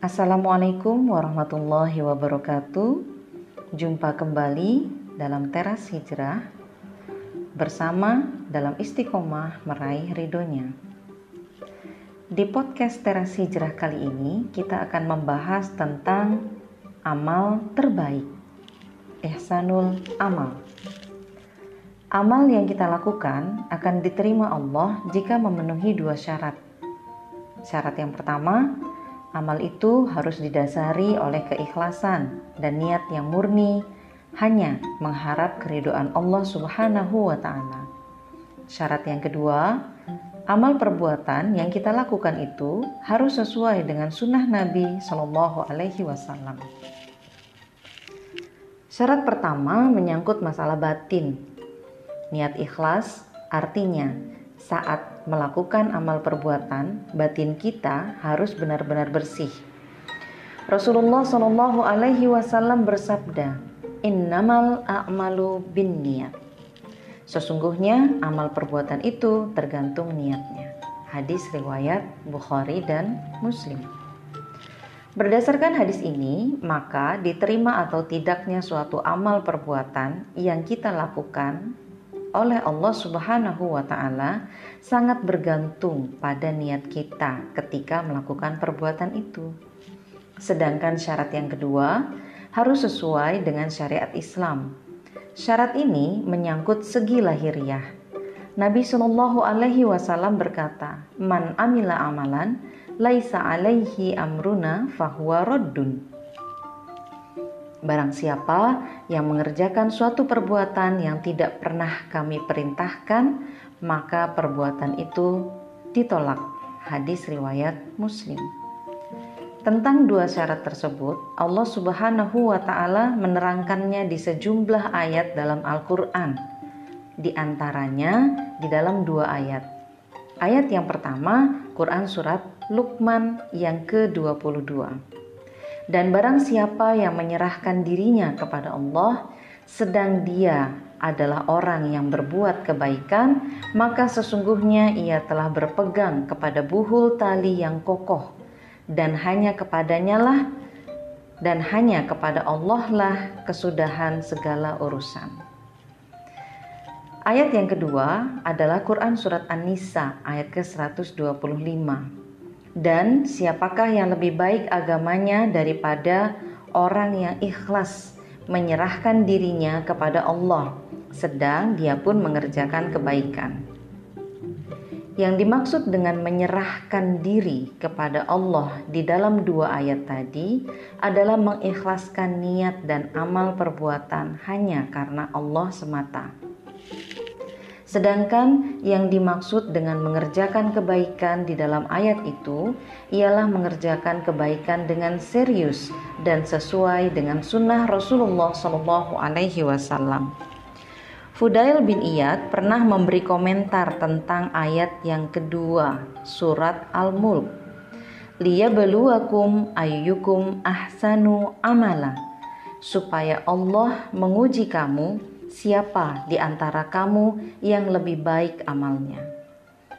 Assalamualaikum warahmatullahi wabarakatuh. Jumpa kembali dalam teras hijrah bersama dalam istiqomah meraih ridhonya. Di podcast teras hijrah kali ini kita akan membahas tentang amal terbaik. Ihsanul amal. Amal yang kita lakukan akan diterima Allah jika memenuhi dua syarat. Syarat yang pertama, Amal itu harus didasari oleh keikhlasan dan niat yang murni, hanya mengharap keridoan Allah Subhanahu wa Ta'ala. Syarat yang kedua, amal perbuatan yang kita lakukan itu harus sesuai dengan sunnah Nabi Shallallahu Alaihi Wasallam. Syarat pertama menyangkut masalah batin. Niat ikhlas artinya saat melakukan amal perbuatan, batin kita harus benar-benar bersih. Rasulullah Shallallahu Alaihi Wasallam bersabda, Innamal a'malu bin niat. Sesungguhnya amal perbuatan itu tergantung niatnya. Hadis riwayat Bukhari dan Muslim. Berdasarkan hadis ini, maka diterima atau tidaknya suatu amal perbuatan yang kita lakukan oleh Allah Subhanahu wa taala sangat bergantung pada niat kita ketika melakukan perbuatan itu. Sedangkan syarat yang kedua harus sesuai dengan syariat Islam. Syarat ini menyangkut segi lahiriah. Nabi Shallallahu alaihi wasallam berkata, "Man amila amalan laisa alaihi amruna fahuwa raddun." Barang siapa yang mengerjakan suatu perbuatan yang tidak pernah kami perintahkan, maka perbuatan itu ditolak. Hadis riwayat Muslim. Tentang dua syarat tersebut, Allah Subhanahu wa taala menerangkannya di sejumlah ayat dalam Al-Qur'an. Di antaranya di dalam dua ayat. Ayat yang pertama, Quran surat Luqman yang ke-22. Dan barang siapa yang menyerahkan dirinya kepada Allah, sedang dia adalah orang yang berbuat kebaikan, maka sesungguhnya ia telah berpegang kepada buhul tali yang kokoh, dan hanya kepadanya lah dan hanya kepada Allah lah kesudahan segala urusan. Ayat yang kedua adalah Quran Surat An-Nisa ayat ke-125. Dan siapakah yang lebih baik agamanya daripada orang yang ikhlas menyerahkan dirinya kepada Allah, sedang dia pun mengerjakan kebaikan. Yang dimaksud dengan menyerahkan diri kepada Allah di dalam dua ayat tadi adalah mengikhlaskan niat dan amal perbuatan hanya karena Allah semata. Sedangkan yang dimaksud dengan mengerjakan kebaikan di dalam ayat itu ialah mengerjakan kebaikan dengan serius dan sesuai dengan sunnah Rasulullah Shallallahu Alaihi Wasallam. Fudail bin Iyad pernah memberi komentar tentang ayat yang kedua surat Al-Mulk. beluakum ayyukum ahsanu amala supaya Allah menguji kamu siapa di antara kamu yang lebih baik amalnya.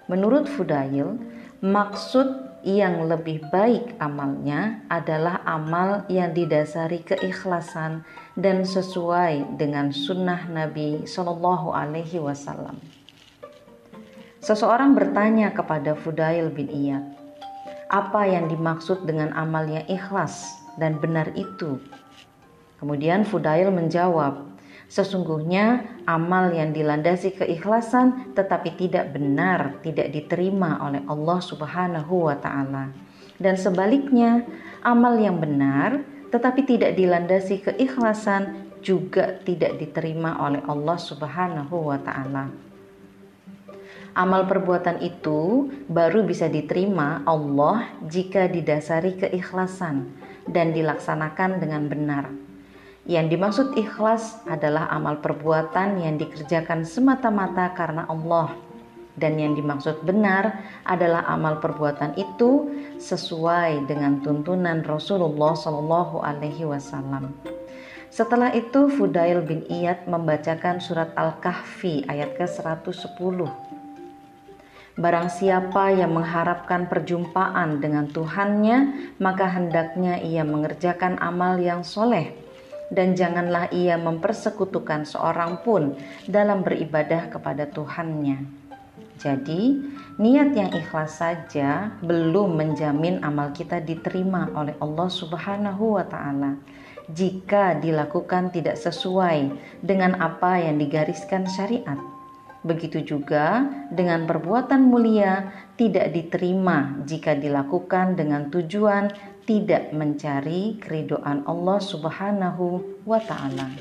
Menurut Fudail, maksud yang lebih baik amalnya adalah amal yang didasari keikhlasan dan sesuai dengan sunnah Nabi Shallallahu Alaihi Wasallam. Seseorang bertanya kepada Fudail bin Iyad, apa yang dimaksud dengan amal yang ikhlas dan benar itu? Kemudian Fudail menjawab, Sesungguhnya amal yang dilandasi keikhlasan tetapi tidak benar, tidak diterima oleh Allah Subhanahu wa taala. Dan sebaliknya, amal yang benar tetapi tidak dilandasi keikhlasan juga tidak diterima oleh Allah Subhanahu wa taala. Amal perbuatan itu baru bisa diterima Allah jika didasari keikhlasan dan dilaksanakan dengan benar. Yang dimaksud ikhlas adalah amal perbuatan yang dikerjakan semata-mata karena Allah. Dan yang dimaksud benar adalah amal perbuatan itu sesuai dengan tuntunan Rasulullah Shallallahu Alaihi Wasallam. Setelah itu Fudail bin Iyad membacakan surat Al-Kahfi ayat ke-110. Barang siapa yang mengharapkan perjumpaan dengan Tuhannya, maka hendaknya ia mengerjakan amal yang soleh, dan janganlah ia mempersekutukan seorang pun dalam beribadah kepada Tuhannya. Jadi, niat yang ikhlas saja belum menjamin amal kita diterima oleh Allah Subhanahu wa Ta'ala jika dilakukan tidak sesuai dengan apa yang digariskan syariat. Begitu juga dengan perbuatan mulia tidak diterima jika dilakukan dengan tujuan tidak mencari keridoan Allah Subhanahu wa taala.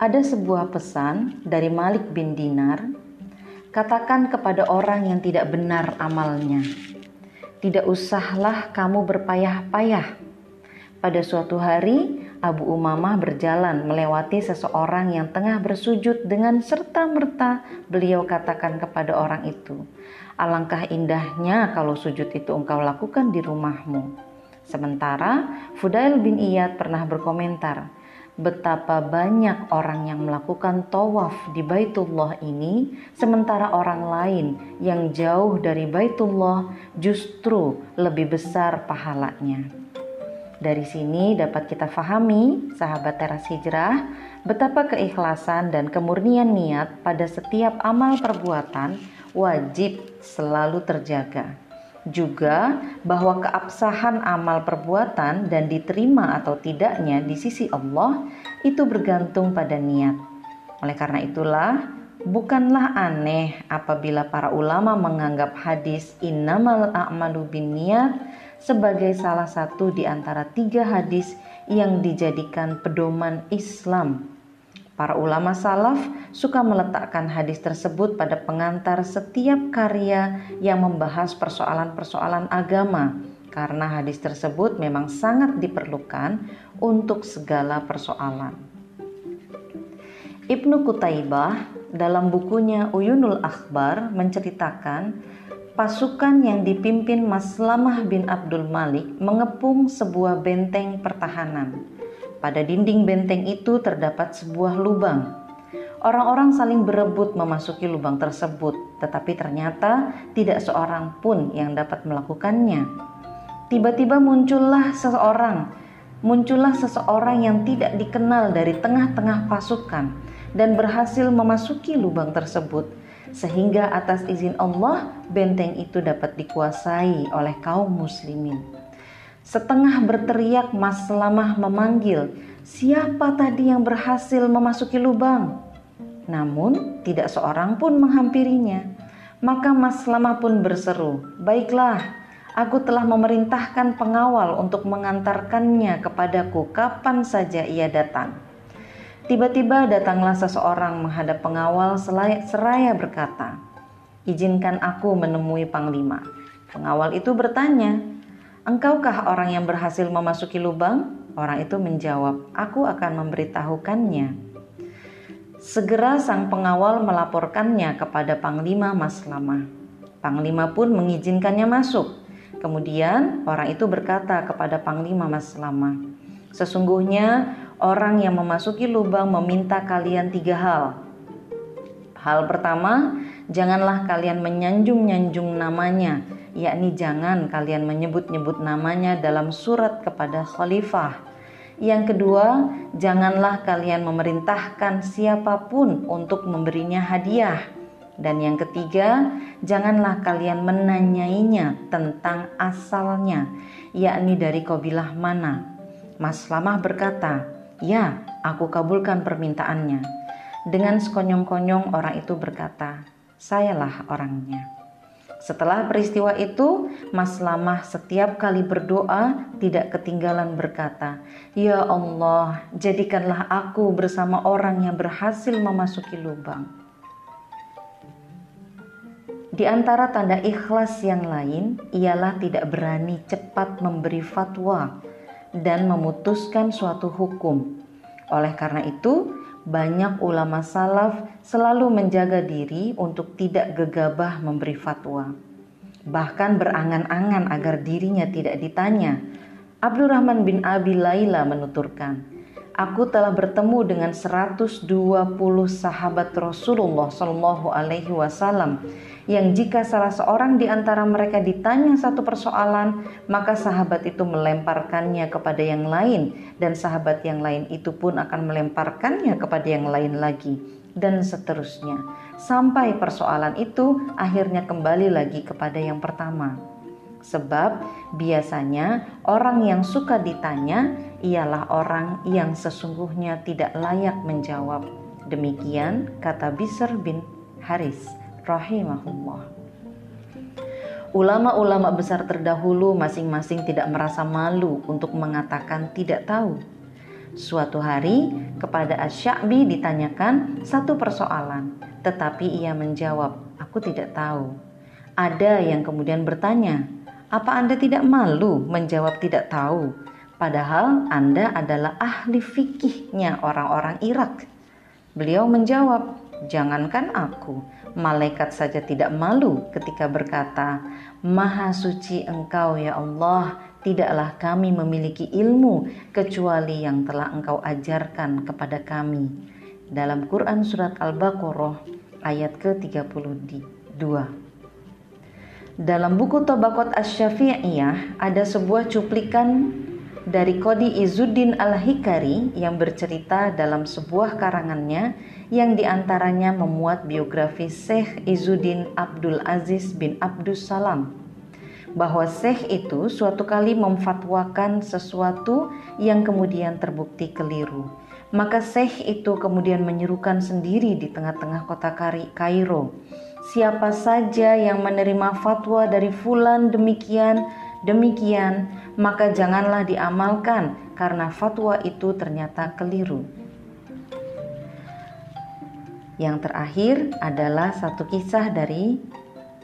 Ada sebuah pesan dari Malik bin Dinar, katakan kepada orang yang tidak benar amalnya, tidak usahlah kamu berpayah-payah. Pada suatu hari, Abu Umamah berjalan melewati seseorang yang tengah bersujud dengan serta-merta beliau katakan kepada orang itu, Alangkah indahnya kalau sujud itu engkau lakukan di rumahmu. Sementara Fudail bin Iyad pernah berkomentar, betapa banyak orang yang melakukan tawaf di Baitullah ini, sementara orang lain yang jauh dari Baitullah justru lebih besar pahalanya. Dari sini dapat kita fahami, sahabat teras hijrah, betapa keikhlasan dan kemurnian niat pada setiap amal perbuatan wajib selalu terjaga. Juga bahwa keabsahan amal perbuatan dan diterima atau tidaknya di sisi Allah itu bergantung pada niat. Oleh karena itulah, bukanlah aneh apabila para ulama menganggap hadis innamal a'malu bin niat sebagai salah satu di antara tiga hadis yang dijadikan pedoman Islam. Para ulama salaf suka meletakkan hadis tersebut pada pengantar setiap karya yang membahas persoalan-persoalan agama, karena hadis tersebut memang sangat diperlukan untuk segala persoalan. Ibnu Kutaibah dalam bukunya Uyunul Akhbar menceritakan pasukan yang dipimpin Maslamah bin Abdul Malik mengepung sebuah benteng pertahanan. Pada dinding benteng itu terdapat sebuah lubang. Orang-orang saling berebut memasuki lubang tersebut, tetapi ternyata tidak seorang pun yang dapat melakukannya. Tiba-tiba muncullah seseorang, muncullah seseorang yang tidak dikenal dari tengah-tengah pasukan dan berhasil memasuki lubang tersebut sehingga atas izin Allah benteng itu dapat dikuasai oleh kaum muslimin. Setengah berteriak Maslamah memanggil, siapa tadi yang berhasil memasuki lubang? Namun tidak seorang pun menghampirinya. Maka Maslamah pun berseru, baiklah, aku telah memerintahkan pengawal untuk mengantarkannya kepadaku kapan saja ia datang. Tiba-tiba datanglah seseorang menghadap pengawal seraya berkata, "Izinkan aku menemui panglima." Pengawal itu bertanya, "Engkaukah orang yang berhasil memasuki lubang?" Orang itu menjawab, "Aku akan memberitahukannya." Segera sang pengawal melaporkannya kepada Panglima Maslama. Panglima pun mengizinkannya masuk. Kemudian orang itu berkata kepada Panglima Maslama, "Sesungguhnya orang yang memasuki lubang meminta kalian tiga hal. Hal pertama, janganlah kalian menyanjung-nyanjung namanya, yakni jangan kalian menyebut-nyebut namanya dalam surat kepada khalifah. Yang kedua, janganlah kalian memerintahkan siapa pun untuk memberinya hadiah. Dan yang ketiga, janganlah kalian menanyainya tentang asalnya, yakni dari kabilah mana. Mas Lamah berkata, Ya, aku kabulkan permintaannya. Dengan sekonyong-konyong orang itu berkata, Sayalah orangnya. Setelah peristiwa itu, Mas Lamah setiap kali berdoa tidak ketinggalan berkata, Ya Allah, jadikanlah aku bersama orang yang berhasil memasuki lubang. Di antara tanda ikhlas yang lain ialah tidak berani cepat memberi fatwa dan memutuskan suatu hukum. Oleh karena itu, banyak ulama salaf selalu menjaga diri untuk tidak gegabah memberi fatwa. Bahkan berangan-angan agar dirinya tidak ditanya. Abdurrahman bin Abi Laila menuturkan, aku telah bertemu dengan 120 sahabat Rasulullah Shallallahu Alaihi Wasallam yang jika salah seorang di antara mereka ditanya satu persoalan, maka sahabat itu melemparkannya kepada yang lain dan sahabat yang lain itu pun akan melemparkannya kepada yang lain lagi dan seterusnya sampai persoalan itu akhirnya kembali lagi kepada yang pertama. Sebab biasanya orang yang suka ditanya ialah orang yang sesungguhnya tidak layak menjawab. Demikian kata Bisr bin Haris rahimahullah. Ulama-ulama besar terdahulu masing-masing tidak merasa malu untuk mengatakan tidak tahu. Suatu hari kepada Asy-Sya'bi ditanyakan satu persoalan, tetapi ia menjawab, "Aku tidak tahu." Ada yang kemudian bertanya, "Apa Anda tidak malu menjawab tidak tahu?" Padahal Anda adalah ahli fikihnya orang-orang Irak. Beliau menjawab, "Jangankan aku, Malaikat saja tidak malu ketika berkata, "Maha suci Engkau, ya Allah, tidaklah kami memiliki ilmu kecuali yang telah Engkau ajarkan kepada kami." Dalam Quran Surat Al-Baqarah ayat ke-32. Dalam buku Tobakot Asy-Syafi'iyah ada sebuah cuplikan dari Kodi Izuddin Al-Hikari yang bercerita dalam sebuah karangannya yang di antaranya memuat biografi Syekh Izuddin Abdul Aziz bin Abdus Salam bahwa Syekh itu suatu kali memfatwakan sesuatu yang kemudian terbukti keliru. Maka Syekh itu kemudian menyerukan sendiri di tengah-tengah kota Kairo. Siapa saja yang menerima fatwa dari fulan demikian, demikian, maka janganlah diamalkan karena fatwa itu ternyata keliru. Yang terakhir adalah satu kisah dari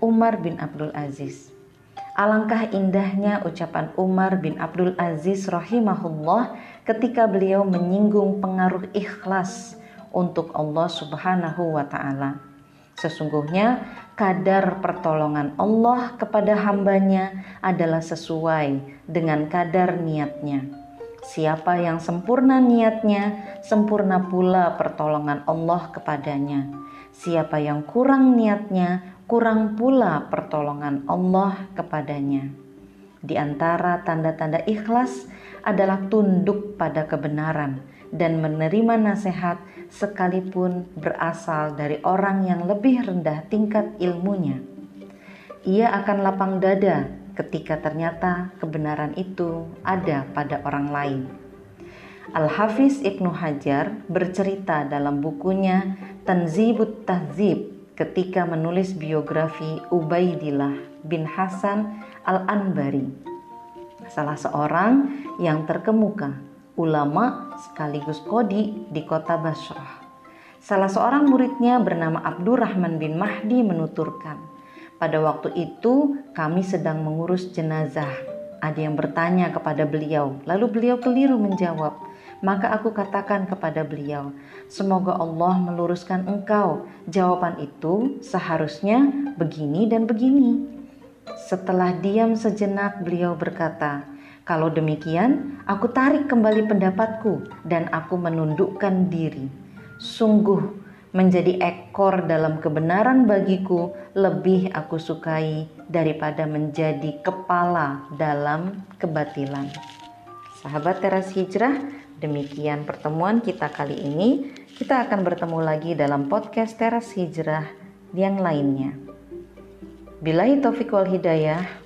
Umar bin Abdul Aziz. Alangkah indahnya ucapan Umar bin Abdul Aziz rahimahullah ketika beliau menyinggung pengaruh ikhlas untuk Allah Subhanahu wa taala. Sesungguhnya kadar pertolongan Allah kepada hambanya adalah sesuai dengan kadar niatnya. Siapa yang sempurna niatnya, sempurna pula pertolongan Allah kepadanya. Siapa yang kurang niatnya, kurang pula pertolongan Allah kepadanya. Di antara tanda-tanda ikhlas adalah tunduk pada kebenaran dan menerima nasihat sekalipun berasal dari orang yang lebih rendah tingkat ilmunya. Ia akan lapang dada ketika ternyata kebenaran itu ada pada orang lain. Al-Hafiz Ibnu Hajar bercerita dalam bukunya Tanzibut Tahzib ketika menulis biografi Ubaidillah bin Hasan Al-Anbari, salah seorang yang terkemuka, ulama sekaligus kodi di kota Basrah. Salah seorang muridnya bernama Abdurrahman bin Mahdi menuturkan, pada waktu itu kami sedang mengurus jenazah. Ada yang bertanya kepada beliau, lalu beliau keliru menjawab. Maka aku katakan kepada beliau, "Semoga Allah meluruskan engkau." Jawaban itu seharusnya begini dan begini. Setelah diam sejenak, beliau berkata, "Kalau demikian, aku tarik kembali pendapatku dan aku menundukkan diri. Sungguh menjadi ekor dalam kebenaran bagiku lebih aku sukai daripada menjadi kepala dalam kebatilan. Sahabat teras hijrah, demikian pertemuan kita kali ini. Kita akan bertemu lagi dalam podcast teras hijrah yang lainnya. Bilahi taufiq wal hidayah.